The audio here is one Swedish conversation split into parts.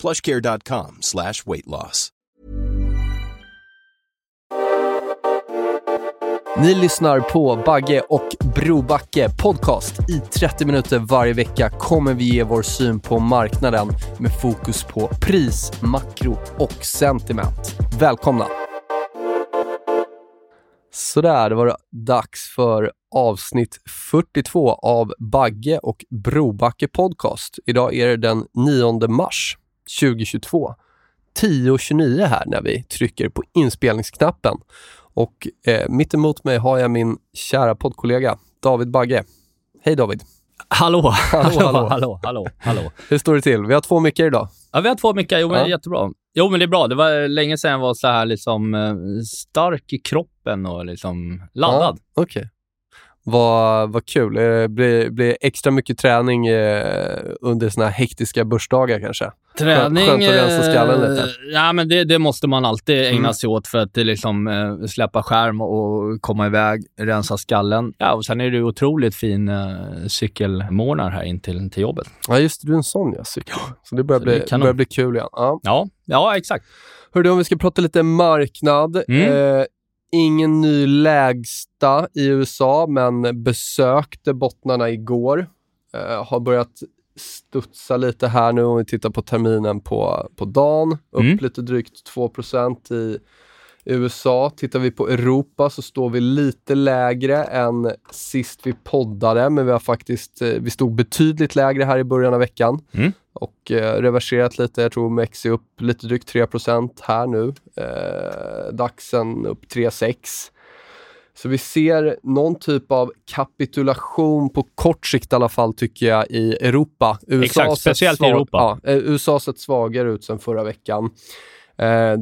plushcare.com slash weight loss. Ni lyssnar på Bagge och Brobacke podcast. I 30 minuter varje vecka kommer vi ge vår syn på marknaden med fokus på pris, makro och sentiment. Välkomna! Sådär, det var dags för avsnitt 42 av Bagge och Brobacke podcast. Idag är det den 9 mars 2022. 10.29 här när vi trycker på inspelningsknappen. Och eh, mitt emot mig har jag min kära poddkollega David Bagge. Hej David! Hallå, Hallå, hallå, hallå. hallå, hallå. Hur står det till? Vi har två mickar idag. Ja, vi har två mickar. Jo, men Ja. det är jättebra. Jo, men det är bra. Det var länge sedan jag var så här liksom eh, stark i kroppen och liksom laddad. Ja, Okej. Vad, vad kul. Det blir, blir extra mycket träning eh, under såna här hektiska börsdagar kanske? Träning... Skönt att rensa skallen eh, lite. Ja, men det, det måste man alltid ägna Mm. sig åt för att det liksom, eh, släppa skärm och komma iväg, rensa skallen. Ja, och sen är det otroligt fin eh, cykelmånad här in till, till jobbet. Ja, just det. Du är en sån ja, cykel. Så det börjar, Så det bli, kan börjar bli kul igen. Ja. Ja, ja exakt. Hörde, om vi ska prata lite marknad. Mm. Eh, ingen ny lägsta i USA, men besökte bottnarna igår. Eh, har börjat studsa lite här nu om vi tittar på terminen på, på dagen. Upp Mm. lite drygt 2% i USA. Tittar vi på Europa så står vi lite lägre än sist vi poddade, men vi har faktiskt, eh, vi stod betydligt lägre här i början av veckan Mm. och eh, reverserat lite. Jag tror Mex är upp lite drygt 3% här nu. Eh, Daxen upp 3,6. Så vi ser någon typ av kapitulation på kort sikt i alla fall tycker jag i Europa. USA Exakt, speciellt i Europa. Ja, eh, USA har sett svagare ut sen förra veckan. Eh,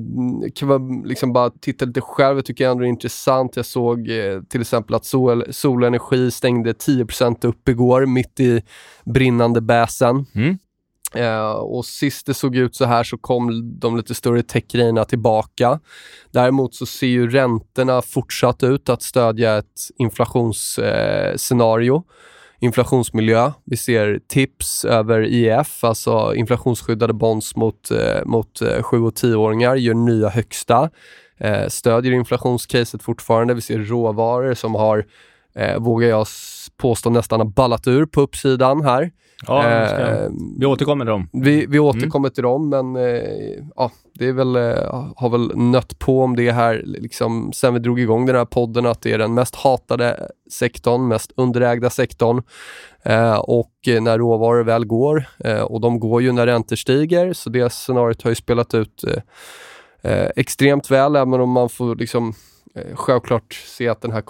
kan man liksom bara titta lite själv, jag tycker ändå det är intressant. Jag såg eh, till exempel att sol, solenergi stängde 10% upp igår, mitt i brinnande bäsen. Mm. Uh, och sist det såg ut så här så kom de lite större techgrejerna tillbaka. Däremot så ser ju räntorna fortsatt ut att stödja ett inflationsscenario. uh, inflationsmiljö. Vi ser tips över IF, alltså inflationsskyddade bonds mot, uh, mot eh, 7 och 10-åringar, gör nya högsta. Stödjer inflationscaset fortfarande. Vi ser råvaror som har, vågar jag påstå, nästan har ballat ur på uppsidan här. Ja, Eh, vi återkommer till dem. vi, vi återkommer till dem, men eh, ja, det är väl, eh, har väl nött på om det här liksom, sen vi drog igång den här podden, att det är den mest hatade sektorn, mest underägda sektorn. Eh, och när råvaror väl går, eh, och de går ju när räntor stiger, så det scenariot har ju spelat ut extremt väl, även om man får liksom självklart se att det här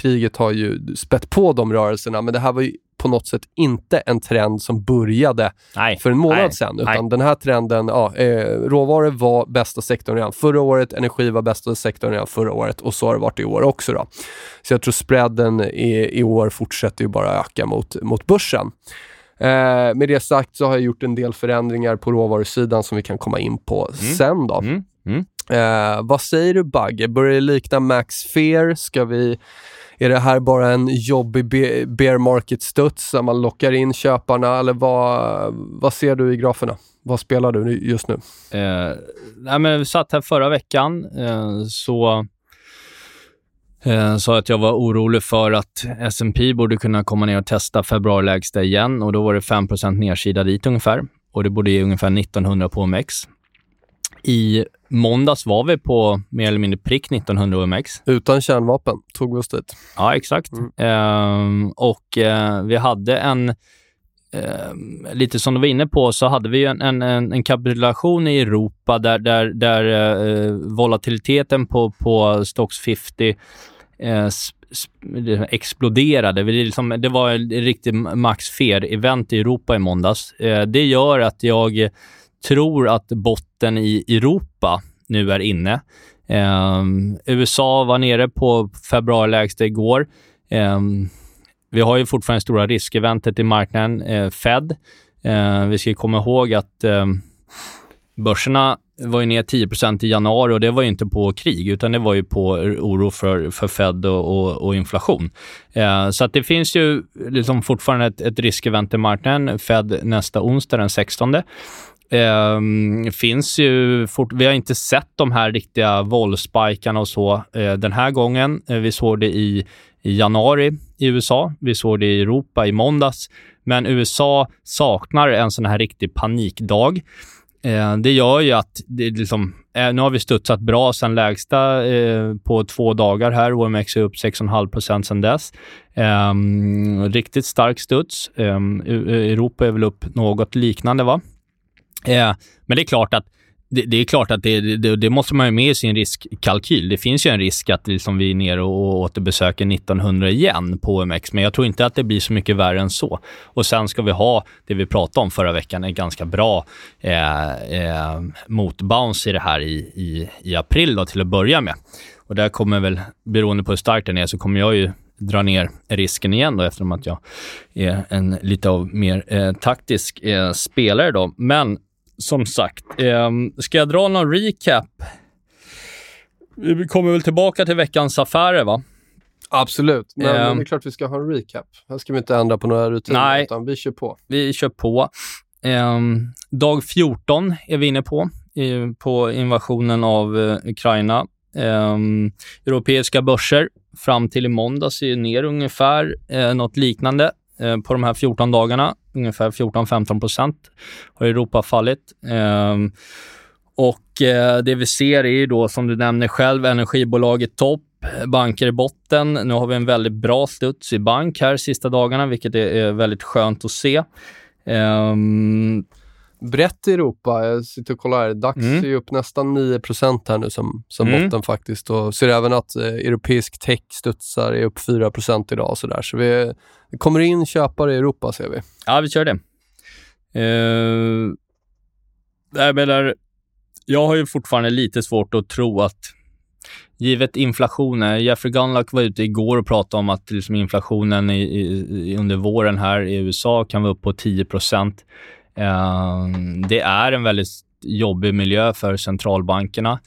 kriget har ju spett på de rörelserna, men det här var ju på något sätt inte en trend som började Nej. för en månad Nej, sedan. nej. Utan den här trenden, ja, eh, råvaror var bästa sektorn redan förra året, energi var bästa sektorn redan förra året och så har det varit i år också. Då. Så jag tror spreaden i, i år fortsätter ju bara öka mot, mot börsen. Eh, med det sagt så har jag gjort en del förändringar på råvarusidan som vi kan komma in på sen. Då. Mm. Mm. Eh, vad säger du Bagge? Börjar det likna Max Fear? Ska vi, är det här bara en jobbig bear market-studs där man lockar in köparna eller vad, vad ser du i graferna? Vad spelar du just nu? Eh, nej, men vi satt här förra veckan, eh, så eh, sa att jag var orolig för att S&P borde kunna komma ner och testa februarilägsta igen och då var det 5% nedsida dit ungefär och det borde ge ungefär 1900 på OMX. I måndags var vi på mer eller mindre prick 1900 OMX. Utan kärnvapen tog vi oss dit. Ja, exakt. Mm. Ehm, och eh, vi hade en, eh, lite som du var inne på, så hade vi en, en, en kapitulation i Europa där, där, där eh, volatiliteten på, på Stocks 50 eh, exploderade. Det, liksom, det var ett riktigt Max Fair-event i Europa i måndags. Eh, det gör att jag tror att botten i Europa nu är inne. Eh, USA var nere på februarilägsta igår. Eh, vi har ju fortfarande stora riskeventet i marknaden, eh, Fed. Eh, vi ska komma ihåg att eh, börserna var ju ner 10 i januari och det var ju inte på krig, utan det var ju på oro för, för Fed och, och, och inflation. Eh, så att det finns ju liksom fortfarande ett, ett riskevent i marknaden. Fed nästa onsdag den 16. Eh, finns ju fort, vi har inte sett de här riktiga våldsspikarna och så eh, den här gången. Eh, vi såg det i, i januari i USA. Vi såg det i Europa i måndags. Men USA saknar en sån här riktig panikdag. Eh, det gör ju att det liksom, eh, nu har vi studsat bra sen lägsta eh, på två dagar här. OMX är upp 6,5 sen dess. Ehm, riktigt stark studs. Ehm, e- e- Europa är väl upp något liknande, va? Eh, men det är klart att det, det, är klart att det, det, det, måste man ha med i sin riskkalkyl. Det finns ju en risk att liksom vi är nere och återbesöker 1900 igen på OMX, men jag tror inte att det blir så mycket värre än så. Och sen ska vi ha det vi pratade om förra veckan, en ganska bra eh, eh, motbounce i det här i, i, i april då, till att börja med. Och där kommer väl, beroende på hur stark den är, så kommer jag ju dra ner risken igen då eftersom att jag är en lite av mer eh, taktisk eh, spelare då. Men som sagt, eh, ska jag dra någon recap? Vi kommer väl tillbaka till veckans affärer, va? Absolut, men um, det är klart vi ska ha en recap. Här ska vi inte ändra på några rutiner, nej, utan vi kör på. Vi kör på. Um, dag 14 är vi inne på, i, på invasionen av uh, Ukraina. Um, europeiska börser fram till i måndags är ner ungefär uh, något liknande Eh, på de här 14 dagarna ungefär 14-15 procent har Europa fallit. Ehm, och eh, det vi ser är ju då, som du nämner själv, energibolag i topp, banker i botten. Nu har vi en väldigt bra studs i bank här sista dagarna, vilket är, väldigt skönt att se. Um, brett i Europa. Jag sitter och kollar här. DAX mm. är upp nästan 9% här nu som, som mm. botten faktiskt. Och ser även att eh, europeisk tech studsar är upp 4% idag. Så, där. så vi, kommer in köpare i Europa ser vi. Ja, vi kör det. Uh, jag menar, jag har ju fortfarande lite svårt att tro att Givet inflationen, Jeffrey Gunlock var ute igår och pratade om att liksom inflationen i, i, under våren här i USA kan vara upp på 10 Ehm, Ehm, det är en väldigt jobbig miljö för centralbankerna.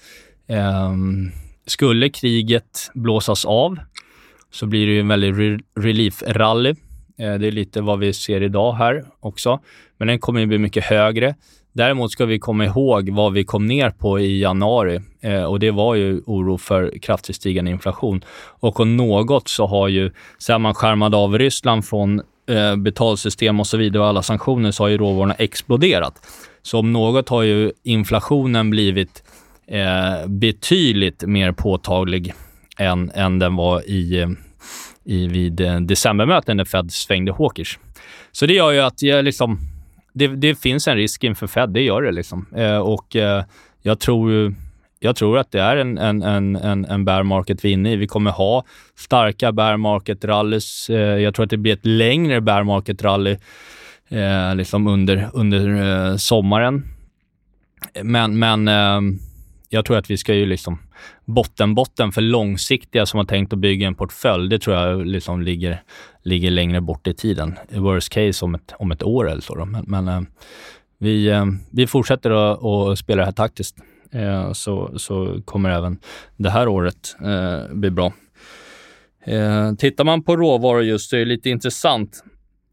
Ehm, skulle kriget blåsas av så blir det ju en väldig re relief-rally. Eh, det är lite vad vi ser idag här också, men den kommer ju bli mycket högre. Däremot ska vi komma ihåg vad vi kom ner på i januari eh, och det var ju oro för kraftigt stigande inflation. Och om något så har ju, sen man skärmade av Ryssland från eh, betalsystem och så vidare och alla sanktioner så har ju råvarorna exploderat. Så om något har ju inflationen blivit eh, betydligt mer påtaglig än, än den var i, i, vid eh, decembermötet när Fed svängde hawkish. Så det gör ju att jag liksom, det, det finns en risk inför Fed, det gör det. liksom. Eh, och eh, jag tror ju jag tror att det är en, en, en, en bear market vi är inne i. Vi kommer ha starka bear market-rallys. Eh, jag tror att det blir ett längre bear market-rally eh, liksom under, under eh, sommaren. Men, men eh, jag tror att vi ska ju liksom botten, botten för långsiktiga som har tänkt att bygga en portfölj, det tror jag liksom ligger, ligger längre bort i tiden. I worst case om ett, om ett år eller så. Då. Men, men eh, vi, eh, vi fortsätter att, att spela det här taktiskt. Eh, så, så kommer även det här året eh, bli bra. Eh, tittar man på råvaror just så är det lite intressant.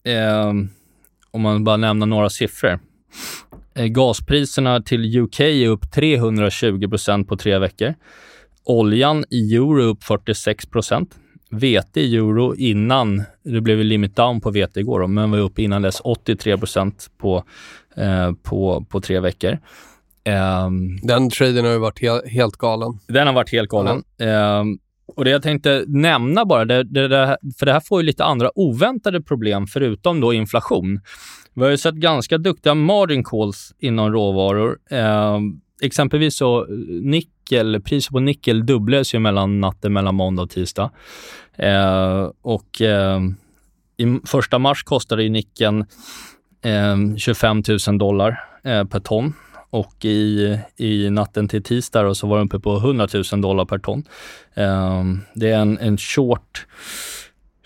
Eh, om man bara nämner några siffror. Eh, gaspriserna till UK är upp 320% på tre veckor. Oljan i euro är upp 46 Vete i euro innan, det blev limit down på vete igår, men var upp innan dess 83 på, eh, på, på tre veckor. Um, den traden har ju varit he helt galen. Den har varit helt galen. Um, och det jag tänkte nämna bara, det, det, det, för det här får ju lite andra oväntade problem förutom då inflation. Vi har ju sett ganska duktiga margin calls inom råvaror. Eh, exempelvis så nickel, priset på nickel dubblades ju mellan natten mellan måndag och tisdag. Eh, och eh, i första mars kostade ju nickeln 25 000 dollar eh, per ton och i, i natten till tisdag så var den uppe på 100 000 dollar per ton. Um, det är en, en short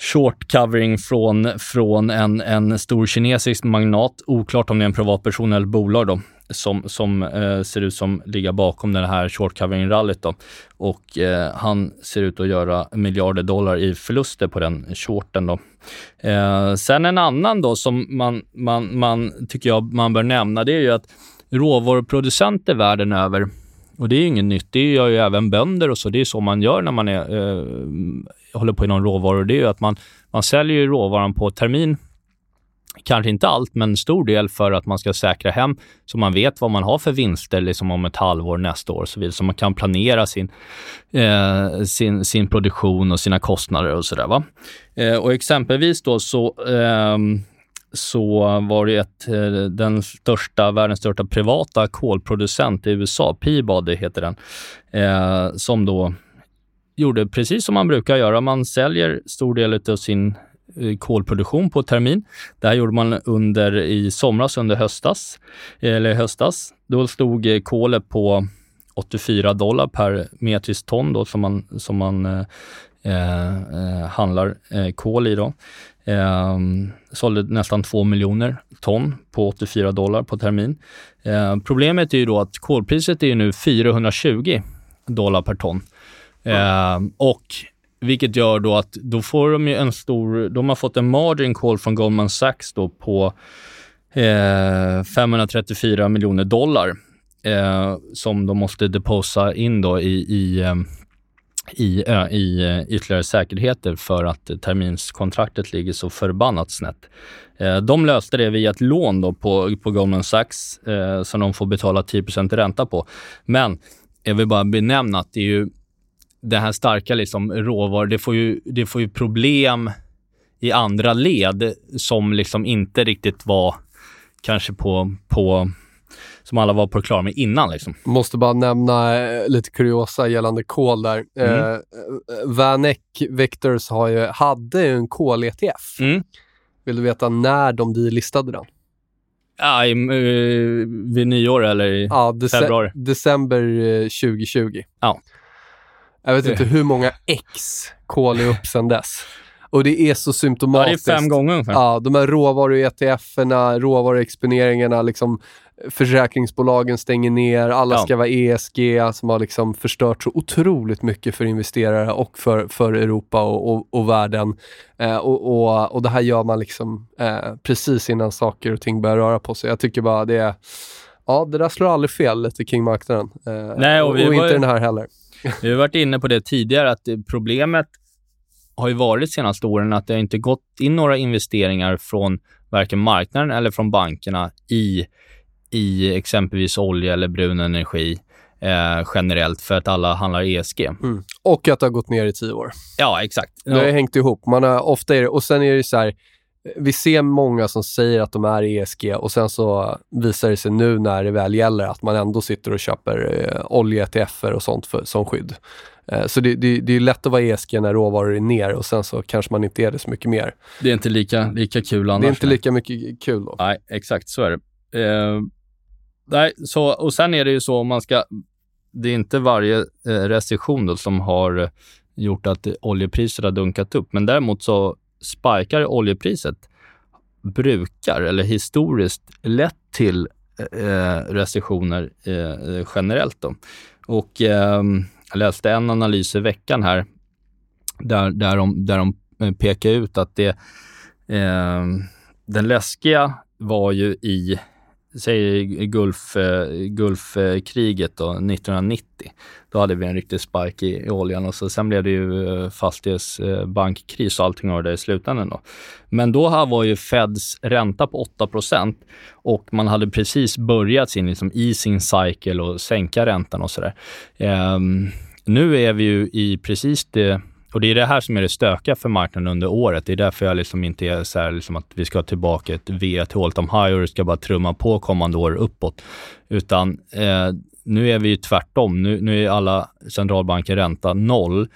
short covering från, från en, en stor kinesisk magnat. Oklart om det är en privatperson eller bolag då, som, som eh, ser ut som ligga bakom den här short covering-rallyt. Och eh, han ser ut att göra miljarder dollar i förluster på den shorten. Då. Eh, sen en annan då som man, man, man tycker jag man bör nämna, det är ju att råvaruproducenter världen över och det är ju inget nytt. Det gör ju även bönder och så. Det är så man gör när man är, eh, håller på inom råvaror. Det är ju att man, man säljer ju råvaran på termin. Kanske inte allt, men en stor del för att man ska säkra hem så man vet vad man har för vinster liksom om ett halvår, nästa år och så vidare. Så man kan planera sin, eh, sin, sin produktion och sina kostnader och sådär. Eh, och exempelvis då så eh, så var det ett, eh, den största, världens största privata kolproducent i USA, Peabody heter den, eh, som då gjorde precis som man brukar göra. Man säljer stor del av sin eh, kolproduktion på termin. Det här gjorde man under i somras, under höstas. Eller höstas. Då stod eh, kolet på 84 dollar per metriskt ton då, som man, som man eh, eh, handlar eh, kol i. Då. Eh, sålde nästan 2 miljoner ton på 84 dollar på termin. Eh, problemet är ju då att kolpriset är nu 420 dollar per ton. Eh, och vilket gör då att då får de ju en stor, de har fått en margin call från Goldman Sachs då på 534 eh, miljoner dollar eh, som de måste deposa in då i, i ehm, i, i eh, ytterligare säkerheter för att terminskontraktet ligger så förbannat snett. Eh, de löste det via ett lån då på, på Goldman Sachs eh, som de får betala 10% ränta på. Men jag vill bara benämna att det är ju det här starka liksom råvaror, det får ju, det får ju problem i andra led som liksom inte riktigt var kanske på, på som alla var på det klara med innan. Liksom. Måste bara nämna eh, lite kuriosa gällande kol där. Mm. Eh, Vanek Vectors har ju, hade en kol-ETF. Mm. Vill du veta när de delistade den? Ja, i, uh, vid nyår eller i ja, dece februari? December 2020. Eh, ja. Jag vet inte hur många X kol är upp sedan dess. Och det är så symptomatiskt. Ja, det är fem gånger ungefär. Ja, de här råvaru-ETF-erna, råvaruexponeringarna, liksom försäkringsbolagen stänger ner, alla ja. ska vara ESG som har liksom förstört så otroligt mycket för investerare och för, för Europa och, och, och världen. Eh, och, och, och det här gör man liksom eh, precis innan saker och ting börjar röra på sig. Jag tycker bara det är, ja det där slår aldrig fel lite kring marknaden. Eh, Nej, och, och inte den här heller. Vi har varit inne på det tidigare, att problemet har ju varit de senaste åren att det inte gått in några investeringar från varken marknaden eller från bankerna i i exempelvis olja eller brun energi eh, generellt för att alla handlar ESG. Mm. Och att det har gått ner i tio år. Ja, exakt. Det har hängt ihop. Man har, ofta är det, och sen är det så här, vi ser många som säger att de är ESG och sen så visar det sig nu när det väl gäller att man ändå sitter och köper eh, olje-ETFer och sånt för, som skydd. Eh, så det, det, det, är lätt att vara ESG när råvaror är ner och sen så kanske man inte är det så mycket mer. Det är inte lika, lika kul annars. Det är inte lika mycket kul då. Nej, exakt så är det. Eh, nej, så, och sen är det ju så om man ska... Det är inte varje eh, recession då som har eh, gjort att oljepriset har dunkat upp, men däremot så sparkar oljepriset brukar, eller historiskt, lett till eh, eh recessioner eh, generellt. Då. Och eh, jag läste en analys i veckan här där, där, de, där de eh, pekar ut att det, eh, den läskiga var ju i säg Gulf, eh, Gulfkriget då, 1990. Då hade vi en riktig spark i, i oljan och så, sen blev det ju eh, fastighetsbankkris eh, och allting var det i slutändan. Då. Men då var ju Feds ränta på 8% och man hade precis börjat sin liksom, easing cycle och sänka räntan och sådär. Um, nu är vi ju i precis det och det är det här som är det stökiga för marknaden under året. Det är därför jag liksom inte är så här, liksom att vi ska tillbaka ett V till all time high och det ska bara trumma på kommande år uppåt. Utan eh, nu är vi ju tvärtom. Nu, nu är alla centralbanker ränta noll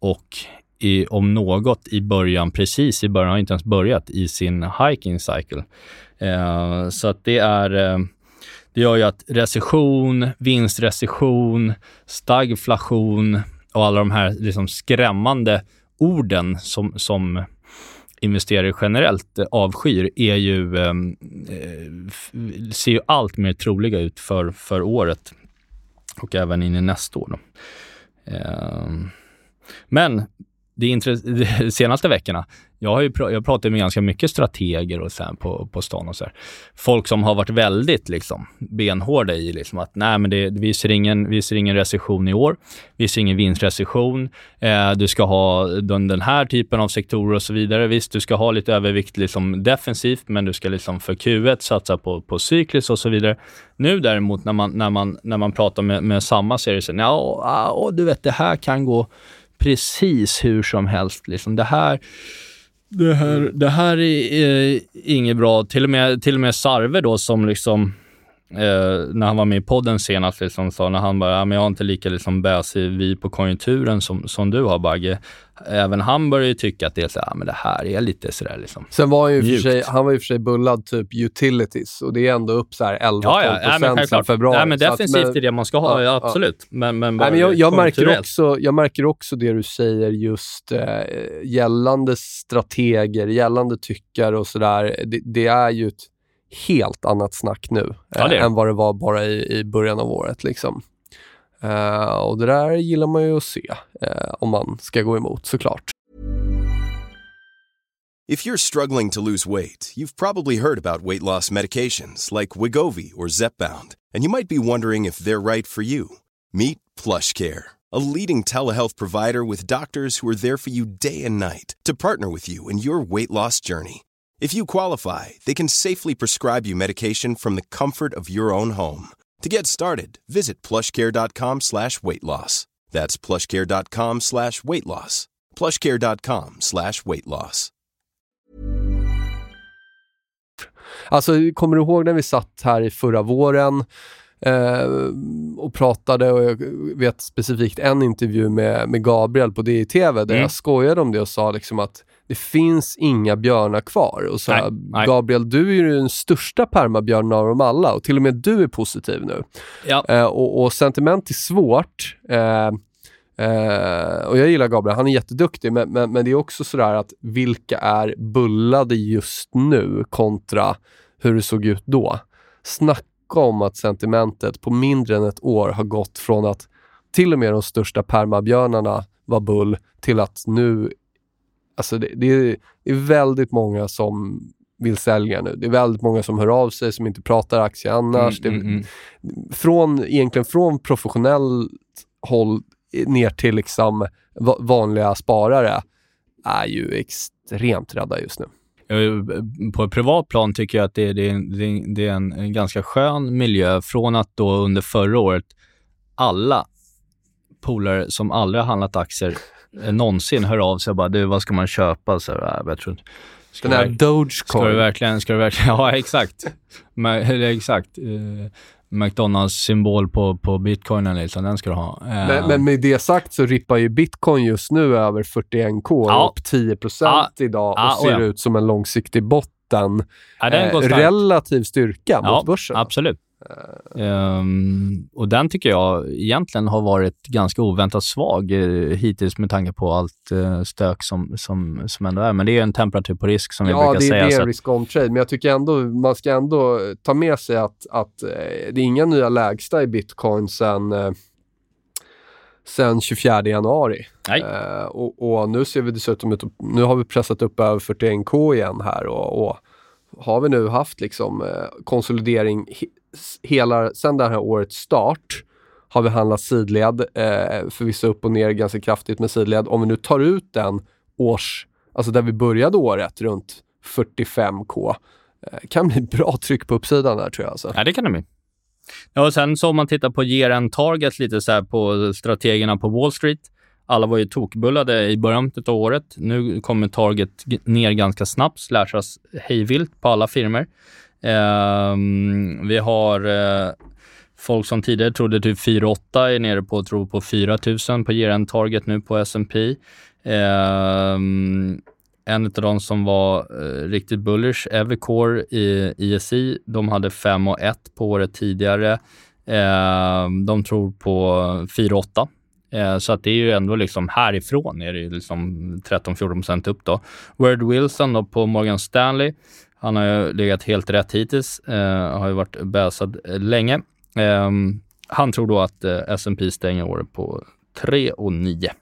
och i, om något i början, precis i början, har inte ens börjat i sin hiking cycle. Eh, så att det är eh, det gör ju att recession, vinstrecession, stagflation, och alla de här liksom skrämmande orden som, som investerare generellt avskyr är ju, ehm, eh, ser ju allt mer troliga ut för, för året och även in i nästa år. Eh, men det de senaste veckorna jag har ju pr jag pratat med ganska mycket strateger och så på, på stan och så här. Folk som har varit väldigt liksom, benhårda i liksom, att nej, men det, vi, ser ingen, vi ser ingen recession i år. Vi ser ingen vinstrecession. Eh, du ska ha den, den, här typen av sektorer och så vidare. Visst, du ska ha lite övervikt liksom, defensivt, men du ska liksom för Q1 satsa på, på cyklis och så vidare. Nu däremot när man, när man, när man pratar med, med samma serie, så ja, ah, du vet, det här kan gå precis hur som helst. Liksom. Det här det här, det här är, är inget bra. Till och med, till och med Sarve då som liksom Eh, när han var med i podden senast, liksom, sa när han bara, men jag har inte lika liksom, bäsig vi på konjunkturen som, som du har Bagge. Även han börjar ju tycka att det är så, ja, men det här är lite sådär liksom Sen var han ju för sig, han var ju för sig bullad typ utilities och det är ändå upp så här 11-12 ja, ja, ja, sen februari. Ja, men defensivt att, men, det man ska ha, ja, absolut. Ja. Men, men, Nej, men jag, jag märker också, jag märker också det du säger just eh, gällande strateger, gällande tyckare och sådär. Det, det är ju ett helt annat snack nu ja, eh, än vad det var bara i, i början av året. Liksom. Uh, och det där gillar man ju att se uh, om man ska gå emot såklart. If you're struggling to lose weight, you've probably heard about weight loss medications like Wigovi or Zepbound, and you might be wondering if they're right for you. Meet PlushCare, a leading telehealth provider with doctors who are there for you day and night to partner with you in your weight loss journey. If you qualify, they can safely prescribe you medication from the comfort of your own home. To get started, visit plushcare.com slash weight loss. That's plushcare.com slash weight loss. plushcare.com slash weight loss. Alltså, kommer du ihåg när vi satt här i förra våren eh, och pratade och jag vet specifikt en intervju med, med Gabriel på DI-TV där mm. jag skojade om det och sa liksom att det finns inga björnar kvar. Och så nej, nej. Gabriel, du är ju den största permabjörnen av dem alla och till och med du är positiv nu. Ja. Eh, och, och, sentiment är svårt. Eh, eh, och jag gillar Gabriel, han är jätteduktig, men, men, men det är också sådär att vilka är bullade just nu kontra hur det såg ut då? Snacka om att sentimentet på mindre än ett år har gått från att till och med de största permabjörnarna var bull till att nu Alltså det, det, är, det, är, väldigt många som vill sälja nu. Det är väldigt många som hör av sig som inte pratar aktie annars. Mm, mm, mm. Från, egentligen från professionellt håll ner till liksom vanliga sparare är ju extremt rädda just nu. På ett privat plan tycker jag att det, det, det, det är en, ganska skön miljö från att då under förra året alla polare som aldrig har handlat aktier Eh, någonsin hör av sig och bara, du vad ska man köpa? Så här, jag tror Ska Den här Dogecoin. Ska du verkligen, ska du verkligen, ja exakt. exakt. Uh, McDonalds symbol på, på bitcoinen liksom, den ska du ha. Uh, men, men, med det sagt så rippar ju bitcoin just nu över 41k, ja. upp 10 ja. idag och ja, ser ja. ut som en långsiktig botten. Ja, eh, relativ styrka mot börsen. Absolut. Um, och den tycker jag egentligen har varit ganska oväntat svag uh, hittills med tanke på allt uh, stök som, som, som ändå är. Men det är en temperatur på risk som ja, vi brukar säga. Ja, det är en risk-on trade, men jag tycker ändå man ska ändå ta med sig att, att uh, det är inga nya lägsta i bitcoin sen sen 24 januari. Uh, och, och, nu ser vi dessutom ut, nu har vi pressat upp över 41k igen här och, och har vi nu haft liksom konsolidering hela, sen det här årets start har vi handlat sidled, eh, förvisso upp och ner ganska kraftigt med sidled. Om vi nu tar ut den års, alltså där vi började året runt 45k, eh, kan bli bra tryck på uppsidan där tror jag. Alltså. Ja, det kan det bli. Ja, och sen så om man tittar på year end target lite så här på strategerna på Wall Street. Alla var ju tokbullade i början av året. Nu kommer target ner ganska snabbt, slashas hejvilt på alla firmer. Eh, vi har eh, folk som tidigare trodde typ 4-8 är nere på, tror på 4 000 på year end target nu på S&P. Eh, en av de som var eh, riktigt bullish, Evercore i ISI, de hade 5 och 1 på året tidigare. Eh, de tror på 4-8. Eh, så att det är ju ändå liksom härifrån är det liksom 13-14 upp då. Word Wilson då på Morgan Stanley, han har ju legat helt rätt hittills, eh, har ju varit bäsad länge. Eh, han tror då att eh, S&P stänger året på 3 och 9.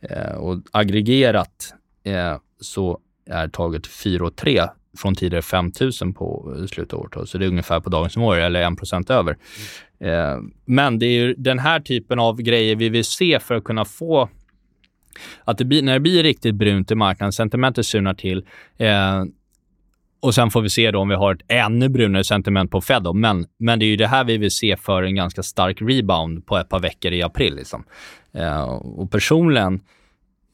Eh, och aggregerat eh, så är taget 4 och 3 från tidigare 5 000 på slutet av året. Så det är ungefär på dagens nivå, eller 1% över. Mm. Eh, men det är ju den här typen av grejer vi vill se för att kunna få att det blir, när det blir riktigt brunt i marknaden, sentimentet surnar till eh, och sen får vi se då om vi har ett ännu brunare sentiment på Fed. Då. Men, men det är ju det här vi vill se för en ganska stark rebound på ett par veckor i april. Liksom. Eh, och personligen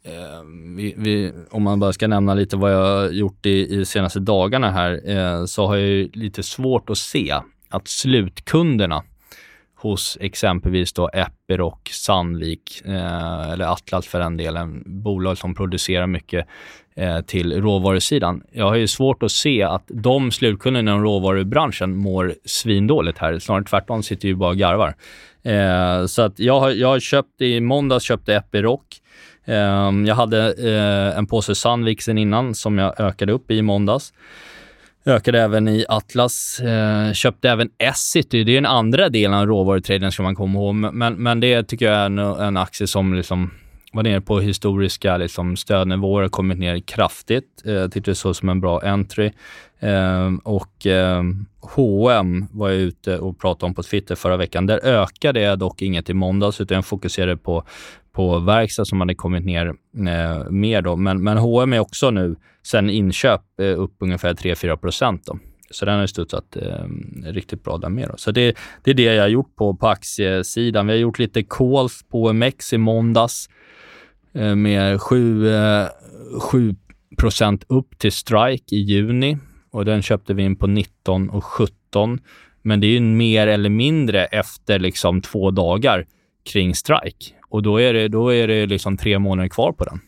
Eh, vi, vi, om man bara ska nämna lite vad jag har gjort i, i de senaste dagarna här, eh, så har jag lite svårt att se att slutkunderna hos exempelvis då Epiroc, Sandvik eh, eller Atlas för den delen, bolag som producerar mycket eh, till råvarusidan. Jag har ju svårt att se att de slutkunderna inom råvarubranschen mår svindåligt här. Snarare tvärtom sitter ju bara och garvar. Eh, så att jag har, jag har köpt i måndags köpte Epiroc eh, jag hade eh, en påse Sandvik sen innan som jag ökade upp i måndags. Ökade även i Atlas. Eh, köpte även Essity. Det är den andra delen av råvarutraden ska man komma ihåg. Men, men det tycker jag är en, en aktie som liksom var nere på historiska liksom, stödnivåer, kommit ner kraftigt. Eh, tyckte det såg som en bra entry. Eh, och eh, H&M var jag ute och pratade om på Twitter förra veckan. Där ökade jag dock inget i måndags, utan jag fokuserade på på verkstad som hade kommit ner eh, mer. Då. Men, men H&M är också nu, sen inköp, eh, upp ungefär 3-4 procent. Så den har studsat eh, riktigt bra där med. Då. Så det, det är det jag har gjort på, på aktiesidan. Vi har gjort lite calls på OMX i måndags eh, med 7, eh, 7 upp till strike i juni och den köpte vi in på 19 och 17. Men det är ju mer eller mindre efter liksom två dagar kring strike och då är det, då är det liksom tre månader kvar på den.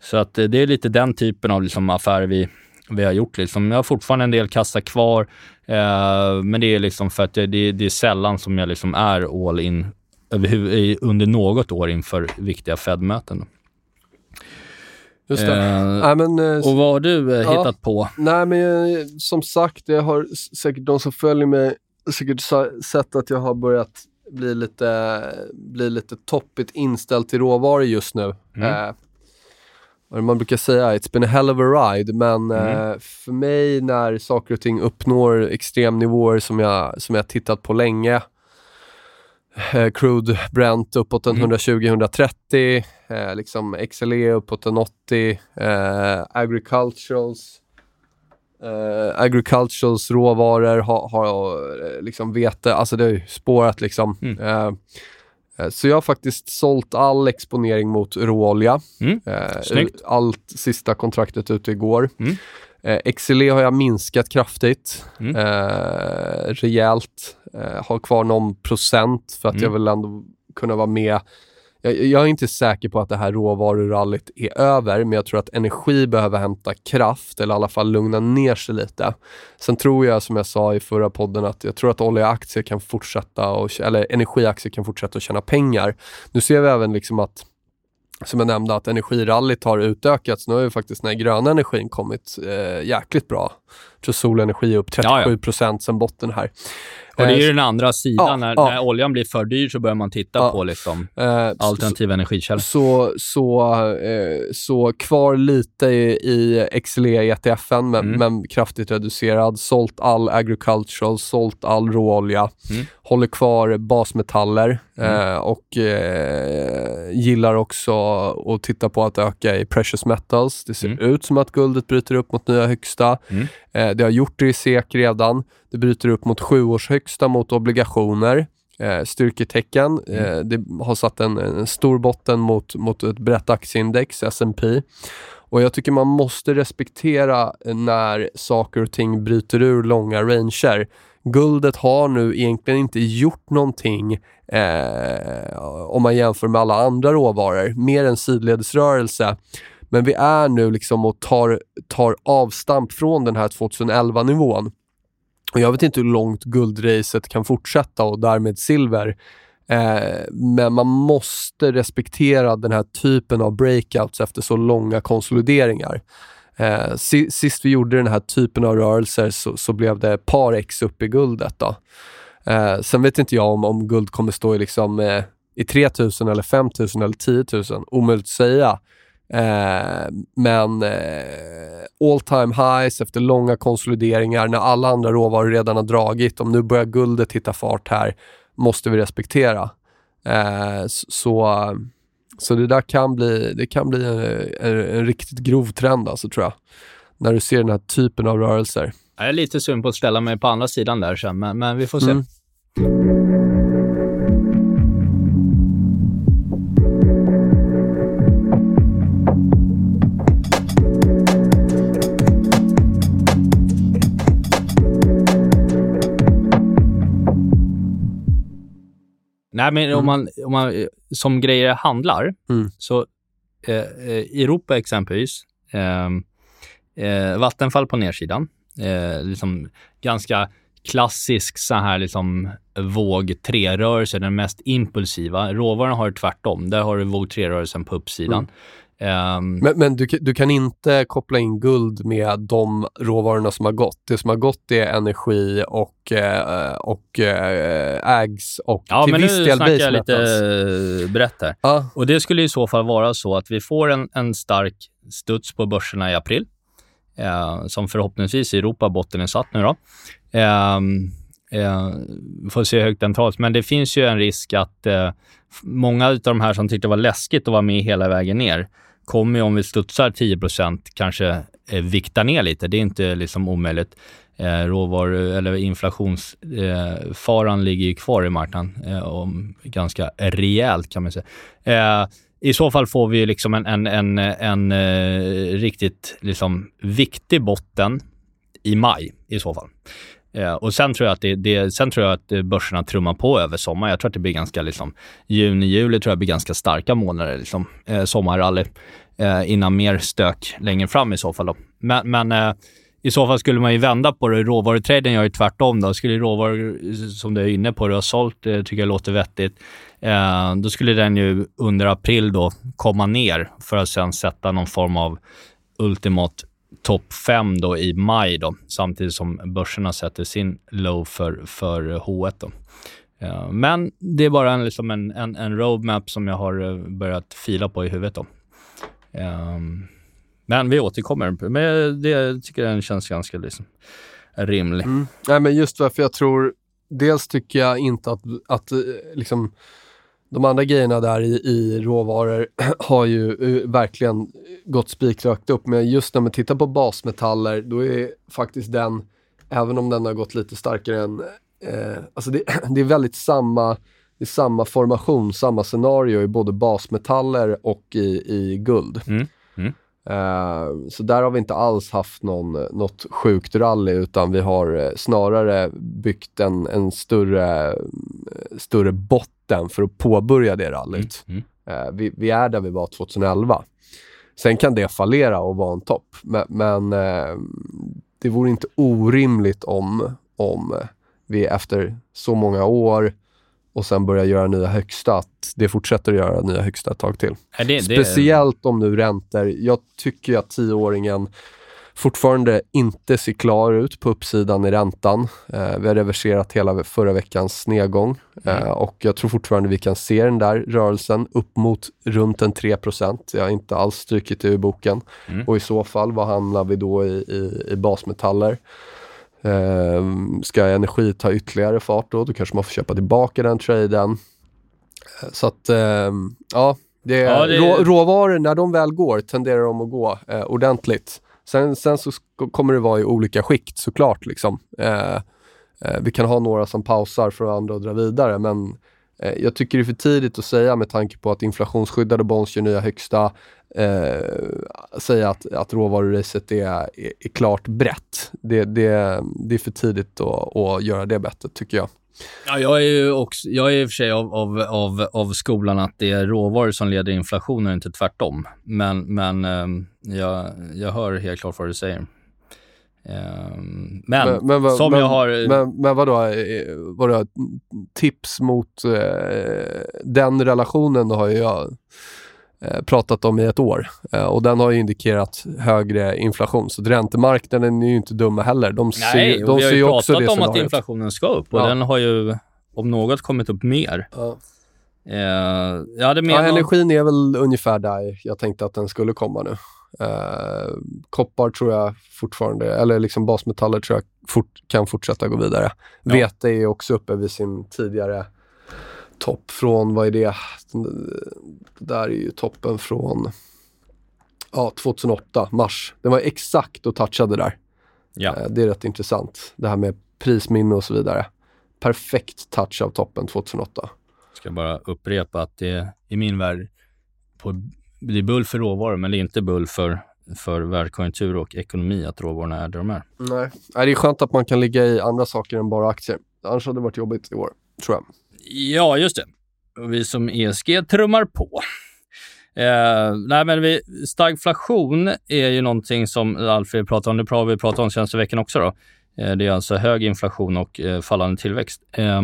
Så att eh, det är lite den typen av liksom affärer vi, vi har gjort. Liksom. Jag har fortfarande en del kassa kvar, eh, men det är liksom för att det, det, är sällan som jag liksom är all in under något år inför viktiga Fed-möten. Just det. Eh, Nej, men, eh, och vad har du eh, ja, hittat på? Nej, men eh, som sagt, jag har säkert de som följer mig säkert sett att jag har börjat blir lite, blir lite toppigt inställd till råvaror just nu. Mm. Eh, man brukar säga, it's been a hell of a ride, men mm. eh, för mig när saker och ting uppnår extremnivåer som jag, som jag tittat på länge, eh, crude Brent uppåt en mm. 120-130, eh, liksom XLE uppåt en 80, eh, agriculturals Uh, agriculturals råvaror har, har eh, liksom vete, alltså det har ju spårat liksom. Mm. Uh, så jag har faktiskt sålt all exponering mot råolja. Mm. Uh, allt sista kontraktet ute igår. Mm. Uh, XLE har jag minskat kraftigt. Mm. Uh, rejält. Uh, har kvar någon procent för att mm. jag vill ändå kunna vara med jag, jag, är inte säker på att det här råvarurallyt är över, men jag tror att energi behöver hämta kraft eller i alla fall lugna ner sig lite. Sen tror jag, som jag sa i förra podden, att jag tror att oljeaktier kan fortsätta, och, eller energiaktier kan fortsätta att tjäna pengar. Nu ser vi även liksom att som jag nämnde, att energirallyt har utökats. Nu har ju faktiskt den här gröna energin kommit eh, jäkligt bra. Jag tror solenergi är upp 37 procent ja, ja. sen botten här. Och det är ju Eh, den andra sidan. ja, när, ja. när oljan blir för dyr så börjar man titta Ja. på liksom eh, alternativa energikällor. Så, så, eh, så kvar lite i, i XLE ETFen, men, Mm. men kraftigt reducerad. Sålt all agricultural, sålt all råolja. Mm. Håller kvar basmetaller Mm. eh, och eh, gillar också att titta på att öka i precious metals. Det ser Mm. ut som att guldet bryter upp mot nya högsta. Mm. Eh, det har gjort det i SEK redan. Det bryter upp mot sjuårs högsta mot obligationer. Eh, styrketecken. Mm. Eh, det har satt en, en stor botten mot, mot ett brett aktieindex, S&P. Och jag tycker man måste respektera när saker och ting bryter ur långa ranger. Guldet har nu egentligen inte gjort någonting eh, om man jämför med alla andra råvaror, mer än sidledesrörelse. Men vi är nu liksom och tar, tar avstamp från den här 2011-nivån. Och jag vet inte hur långt guldracet kan fortsätta och därmed silver. Eh, men man måste respektera den här typen av breakouts efter så långa konsolideringar. Eh, sist vi gjorde den här typen av rörelser så, så blev det par x upp i guldet. Då. Eh, sen vet inte jag om, om guld kommer stå i, liksom, eh, i 3000 eller 5000 eller 10 000. Omöjligt att säga. Eh, men eh, all time highs efter långa konsolideringar när alla andra råvaror redan har dragit. Om nu börjar guldet hitta fart här måste vi respektera. Eh, så, så det där kan bli, det kan bli en, en, en riktigt grov trend alltså, tror jag. När du ser den här typen av rörelser. Jag är lite sugen på att ställa mig på andra sidan där sen, men, men vi får se. Mm. Nej, men om, man, om man eh, som grejer handlar, Mm. så eh, eh, i Europa exempelvis, eh, eh, Vattenfall på nedsidan, eh, liksom ganska klassisk så här liksom våg 3-rörelse, den mest impulsiva. Råvaran har det tvärtom. Där har du våg 3-rörelsen på uppsidan. Ehm, Men, men du, du kan inte koppla in guld med de råvarorna som har gått. Det som har gått är energi och, eh, och eh, ägs och ja, till men viss nu del snackar base jag lite metals. eh, brett här. Ja, Och det skulle i så fall vara så att vi får en, en stark studs på börserna i april, eh, som förhoppningsvis i Europa botten är satt nu då. Eh, eh, får se hur högt den tas, men det finns ju en risk att eh, många av de här som tyckte det var läskigt att vara med hela vägen ner, kommer ju om vi studsar 10% kanske eh, vikta ner lite. Det är inte liksom omöjligt. Eh, råvaru eller inflationsfaran eh, ligger ju kvar i marknaden eh, om, ganska rejält kan man säga. Eh, I så fall får vi liksom en, en, en, en eh, riktigt liksom, viktig botten i maj i så fall. Eh, och sen tror jag att det, det, sen tror jag att eh, börserna trummar på över sommaren. Jag tror att det blir ganska liksom, juni, juli tror jag blir ganska starka månader, liksom, eh, sommarrally, eh, innan mer stök längre fram i så fall. Då. Men, men eh, i så fall skulle man ju vända på det. Råvarutraden gör ju tvärtom. Då. Skulle råvaror, som du är inne på, du har sålt, det tycker jag låter vettigt. Eh, då skulle den ju under april då komma ner för att sen sätta någon form av ultimat topp 5 då i maj då, samtidigt som börserna sätter sin low för, för eh, H1 då. Eh, men det är bara en, liksom en, en, en roadmap som jag har eh, börjat fila på i huvudet då. Ehm, men vi återkommer. Men det tycker jag känns ganska liksom rimlig. Mm. Nej, men just varför jag tror, dels tycker jag inte att, att liksom, de andra grejerna där i, i råvaror har ju eh, verkligen gått spikrakt upp. Men just när man tittar på basmetaller, då är faktiskt den, även om den har gått lite starkare än, eh, alltså det, det är väldigt samma, det är samma formation, samma scenario i både basmetaller och i, i guld. Mm. Mm. Eh, så där har vi inte alls haft någon, något sjukt rally utan vi har eh, snarare byggt en, en större, eh, större botten för att påbörja det rallyt. Mm. Eh, vi, vi är där vi var 2011. Sen kan det fallera och vara en topp, men, men eh, det vore inte orimligt om, om vi efter så många år och sen börjar göra nya högsta, att det fortsätter att göra nya högsta ett tag till. Det, det, Speciellt om nu räntor. Jag tycker att tioåringen fortfarande inte ser klar ut på uppsidan i räntan. Eh, vi har reverserat hela förra veckans nedgång mm. eh, och jag tror fortfarande vi kan se den där rörelsen upp mot runt en 3% Jag har inte alls strykit det ur boken. Mm. Och i så fall, vad hamnar vi då i, i, i basmetaller? Eh, ska energi ta ytterligare fart då, då kanske man får köpa tillbaka den traden. Eh, så att, eh, ja, det, ja, det... Rå, råvaror, när de väl går, tenderar de att gå eh, ordentligt. Sen, sen så kommer det vara i olika skikt såklart. Liksom. Eh, eh, vi kan ha några som pausar för andra att dra vidare, men eh, jag tycker det är för tidigt att säga med tanke på att inflationsskyddade bonds gör nya högsta, eh, säga att, att råvaruracet är, är, är, klart brett. Det, det, det är för tidigt att, att göra det bettet tycker jag. Ja, jag är ju också, jag är i och för sig av, av, av, av skolan att det är råvaror som leder inflationen inte tvärtom. Men, men um, jag, jag hör helt klart vad du säger. Um, men, men, men som men, jag har... Men, men vadå, eh, vadå, tips mot uh, den relationen har jag Eh, pratat om i ett år eh, och den har ju indikerat högre inflation. Så räntemarknaden är ju inte dumma heller. De ser, Nej, de vi har ju pratat om scenariot. att inflationen ska upp och ja. den har ju om något kommit upp mer. Ja. Eh, ja, energin är väl ungefär där jag tänkte att den skulle komma nu. Eh, koppar tror jag fortfarande, eller liksom basmetaller tror jag fort, kan fortsätta gå vidare. Ja. Vete är också uppe vid sin tidigare topp från, vad är det? Det där är ju toppen från ja, 2008, mars. Den var exakt och touchade där. Ja. Eh, det är rätt intressant. Det här med prisminne och så vidare. Perfekt touch av toppen 2008. Jag ska bara upprepa att det i min värld, på, det är bull för råvaror men det är inte bull för, för världskonjunktur och ekonomi att råvarorna är där de är. Nej, det är skönt att man kan ligga i andra saker än bara aktier. Annars hade det varit jobbigt i år, tror jag. Ja, just det. Och vi som ESG trummar på. Eh, nej, men vi, stagflation är ju någonting som Alfred pratar om. Det har vi pratat om senaste veckan också. Då. Eh, det är alltså hög inflation och eh, fallande tillväxt. Eh,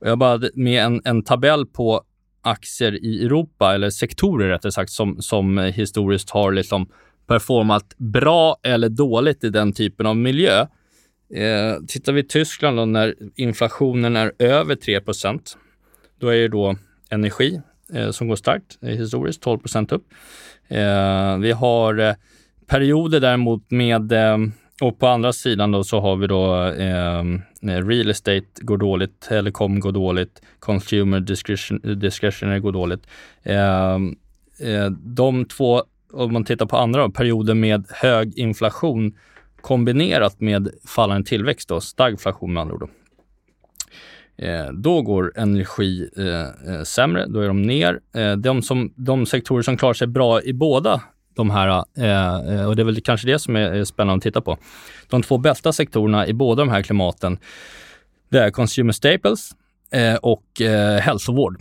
jag bara med en, en tabell på aktier i Europa, eller sektorer rättare sagt, som, som historiskt har liksom performat bra eller dåligt i den typen av miljö. Eh, tittar vi i Tyskland då, när inflationen är över 3% då är det då energi eh, som går starkt eh, historiskt, 12% upp. Eh, vi har eh, perioder däremot med eh, och på andra sidan då så har vi då eh, eh real estate går dåligt, telekom går dåligt, consumer discretion, discretionary går dåligt. Eh, eh de två, om man tittar på andra då, perioder med hög inflation kombinerat med fallande tillväxt, då, stagflation med andra ord. Då. Eh, då går energi eh, eh, sämre, då är de ner. Eh, de, som, de sektorer som klarar sig bra i båda de här, eh, eh och det är väl kanske det som är spännande att titta på. De två bästa sektorerna i båda de här klimaten, det är consumer staples eh, och hälsovård.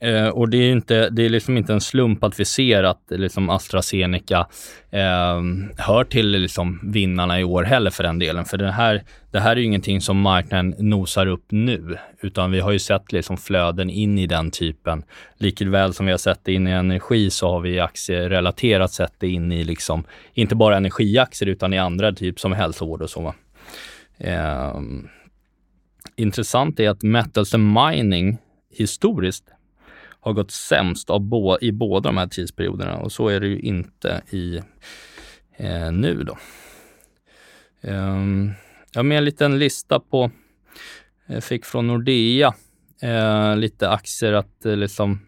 Eh, och det är, inte, det är liksom inte en slump att vi ser att liksom AstraZeneca eh, hör till liksom vinnarna i år heller för den delen. För det här, det här är ju ingenting som marknaden nosar upp nu, utan vi har ju sett liksom flöden in i den typen. Likväl som vi har sett det in i energi så har vi aktierelaterat sett det in i liksom, inte bara energiaktier utan i andra typ som hälsovård och så. Eh, intressant är att metals and mining historiskt har gått sämst av bo, i båda de här tidsperioderna och så är det ju inte i eh, nu då. Um, jag har med en liten lista på, jag fick från Nordea, eh, lite aktier att eh, liksom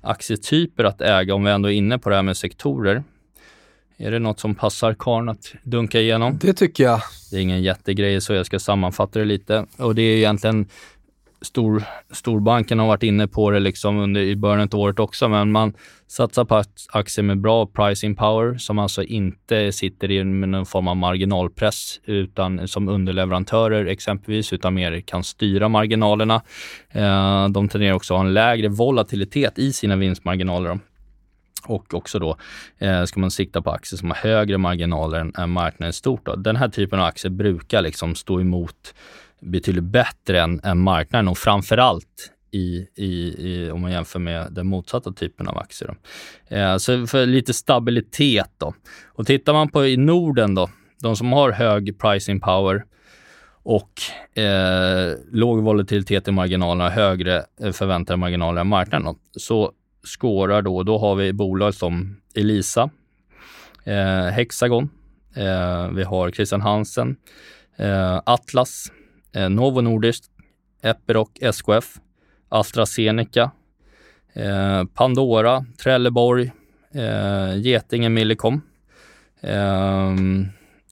aktietyper att äga om vi ändå är inne på det här med sektorer. Är det något som passar karn att dunka igenom? Det tycker jag. Det är ingen jättegrej så jag ska sammanfatta det lite. Och det är egentligen stor, storbanken har varit inne på det liksom under, i början av året också, men man satsar på aktier med bra pricing power som alltså inte sitter i någon form av marginalpress utan som underleverantörer exempelvis, utan mer kan styra marginalerna. Eh, de tenderar också att ha en lägre volatilitet i sina vinstmarginaler. Och också då eh, ska man sikta på aktier som har högre marginaler än, än marknaden i stort. Då. Den här typen av aktier brukar liksom stå emot betydligt bättre än, än marknaden och framför allt i, i, i, om man jämför med den motsatta typen av aktier. Eh, så för lite stabilitet då. Och tittar man på i Norden då, De som har hög pricing power och eh, låg volatilitet i marginalerna, högre eh, förväntade marginaler än marknaden, så skårar då, då har vi bolag som Elisa, eh, Hexagon, eh, vi har Christian Hansen, eh, Atlas, eh, Novo Nordisk, Epiroc, SKF, AstraZeneca, eh, Pandora, Trelleborg, eh, Getinge, Millicom. Eh,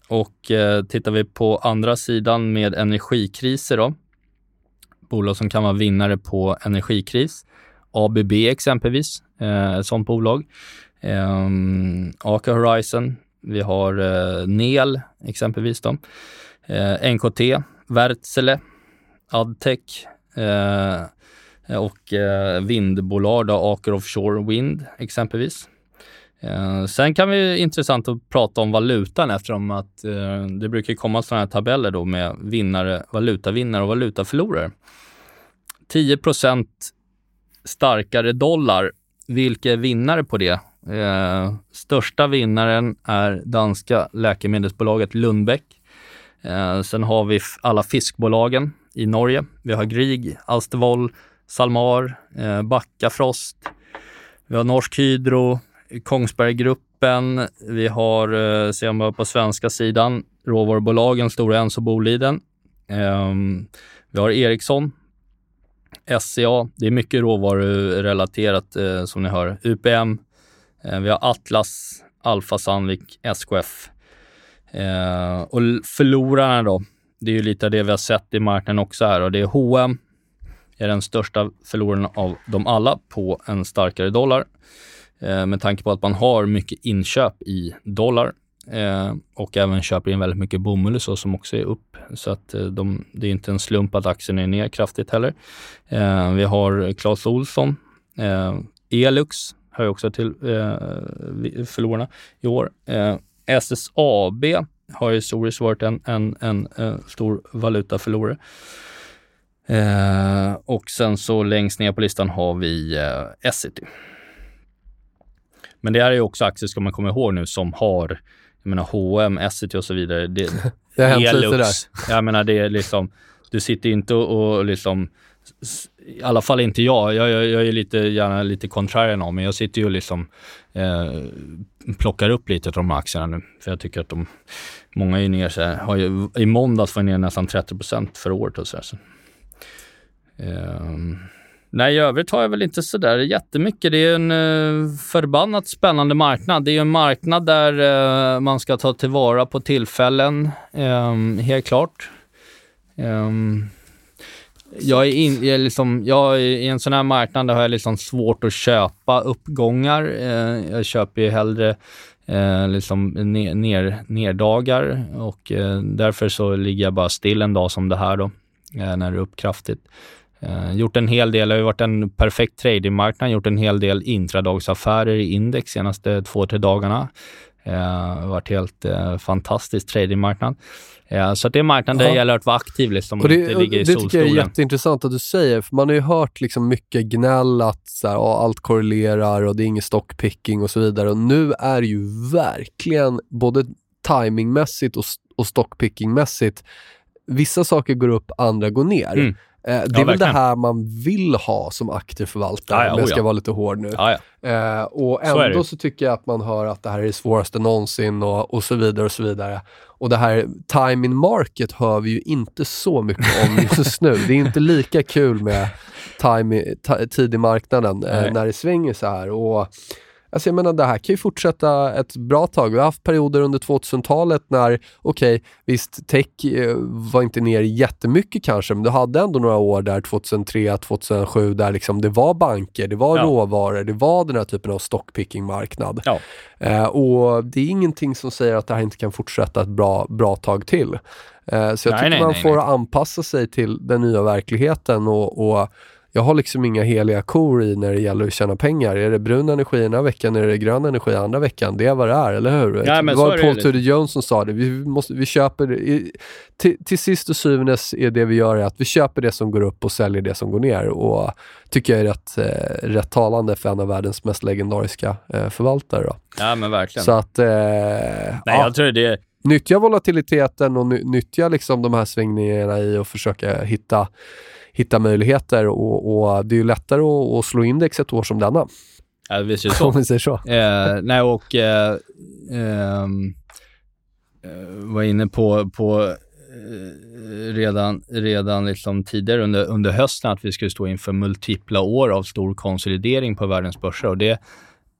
och eh, tittar vi på andra sidan med energikriser då, bolag som kan vara vinnare på energikris. ABB exempelvis, eh, ett sådant bolag. Eh, Aker Horizon, vi har eh, NEL exempelvis då. Eh, NKT, Wärtsilä, Adtech eh, och eh, vindbolag, då, Aker Offshore Wind exempelvis. Eh, sen kan vi intressant att prata om valutan eftersom att eh, det brukar komma sådana här tabeller då med vinnare, valutavinnare och valutaförlorare. 10% starkare dollar. Vilka är vinnare på det? Eh, största vinnaren är danska läkemedelsbolaget Lundbeck. Eh, sen har vi alla fiskbolagen i Norge. Vi har Grieg, Alstervoll, Salmar, eh, Backafrost. Vi har Norsk Hydro, Kongsberggruppen. Vi har, eh, ser man på svenska sidan, råvarubolagen Stora Enso Boliden. Eh, vi har Ericsson, SCA. Det är mycket råvarurelaterat eh, som ni hör. UPM. Eh, vi har Atlas, Alfa Sandvik, SKF. Eh, och förlorarna då, det är ju lite av det vi har sett i marknaden också här och det är H&M är den största förloraren av dem alla på en starkare dollar. Eh, med tanke på att man har mycket inköp i dollar eh, och även köper in väldigt mycket bomull så som också är upp. Så att eh, de, det är inte en slump att aktien är ner kraftigt heller. Eh, vi har Clas Olsson, eh, Elux hör också till eh, förlorarna i år. Eh, SSAB har historiskt varit en, en, en, en stor valutaförlorare. Eh, och sen så längst ner på listan har vi eh, Essity. Men det här är ju också aktier, ska man komma ihåg nu, som har jag menar H&M, Essity och så vidare. Det, det har hänt lite där. Jag menar, det är liksom, du sitter inte och, och liksom i alla fall inte jag. Jag, jag, jag är lite, gärna lite contrarian av mig. jag sitter ju och liksom eh, plockar upp lite av de här aktierna nu. För jag tycker att de, många är ner så här, har ju, i måndags var ner nästan 30% för året och så här. Så. Eh, nej, i övrigt har jag väl inte sådär jättemycket. Det är en eh, förbannat spännande marknad. Det är en marknad där eh, man ska ta tillvara på tillfällen, eh, helt klart. Um, jag är, in, jag är liksom, jag är, I en sån här marknad har jag liksom svårt att köpa uppgångar. Eh, jag köper ju hellre eh, liksom ner, ner, nerdagar och eh, därför så ligger jag bara still en dag som det här då, eh, när det är upp kraftigt. Eh, gjort en hel del, det har ju varit en perfekt tradingmarknad, gjort en hel del intradagsaffärer i index senaste två, tre dagarna. Eh, det har varit helt eh, fantastisk tradingmarknad. Ja, så det är marknaden där det gäller att vara aktiv. Liksom, och det, det, ligger i det tycker jag är jätteintressant att du säger, för man har ju hört liksom mycket gnäll att så här, oh, allt korrelerar och det är ingen stockpicking och så vidare. Och nu är det ju verkligen både timingmässigt och, och stockpickingmässigt, vissa saker går upp, andra går ner. Mm. Eh, det är ja, väl det här man vill ha som aktiv förvaltare, ja, om jag ska vara lite hård nu. Eh, och ändå så, så, tycker jag att man hör att det här är det svåraste någonsin och, och så vidare och så vidare. Och det här time in market hör vi ju inte så mycket om just nu. Det är inte lika kul med time, tid i marknaden eh, när det svänger så här. Och Alltså jag menar, det här kan ju fortsätta ett bra tag. Vi har haft perioder under 2000-talet när, okej, okay, visst, tech eh, var inte ner jättemycket kanske, men du hade ändå några år där, 2003, 2007, där liksom det var banker, det var ja. råvaror, det var den här typen av stockpicking-marknad. Ja. Eh, och det är ingenting som säger att det här inte kan fortsätta ett bra, bra tag till. Eh, så jag nej, tycker nej, man nej, får anpassa sig till den nya verkligheten och, och jag har liksom inga heliga kor i när det gäller att tjäna pengar. Är det brun energi ena veckan, är det grön energi andra veckan. Det är vad det är, eller hur? Ja, det var Paul Tudor Jones som sa det. Vi, måste, vi köper, i, till, till sist och syvende är det vi gör är att vi köper det som går upp och säljer det som går ner. Och tycker jag är rätt, eh, rätt talande för en av världens mest legendariska eh, förvaltare. Då. Ja, men verkligen. Så att... Eh, Nej, ja. jag tror det nyttja volatiliteten och nyttja liksom de här svängningarna i och försöka hitta, hitta möjligheter. Och, och det är ju lättare att, att, slå index ett år som denna. Ja, visst är det så. Om vi säger så. Eh, nej, och eh, ehm, eh, var inne på, på eh, redan, redan liksom tidigare under, under hösten att vi skulle stå inför multipla år av stor konsolidering på världens börser. Och det,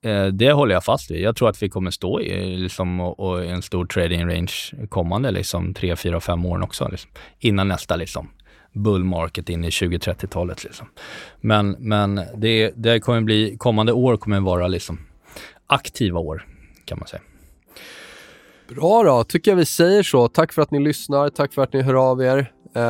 eh, det håller jag fast vid. Jag tror att vi kommer stå i liksom, och, och en stor trading range kommande liksom, 3, 4, 5 åren också. Liksom, innan nästa liksom, bull market in i 2030-talet. Liksom. Men, men det, det kommer bli, kommande år kommer vara liksom, aktiva år kan man säga. Bra då, tycker jag vi säger så. Tack för att ni lyssnar, tack för att ni hör av er. Eh,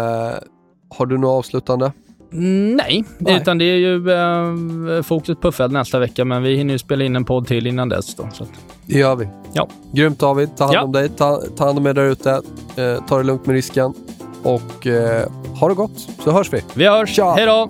har du något avslutande? Nej, Nej, utan det är ju eh, fokus på Fed nästa vecka, men vi hinner ju spela in en podd till innan dess. Då, så att... Det gör vi. Ja. Grymt David, ta hand ja. om dig, ta, ta hand om er där ute. Eh, ta det lugnt med risken och eh, ha det gott så hörs vi. Vi hörs, Tja. hej då!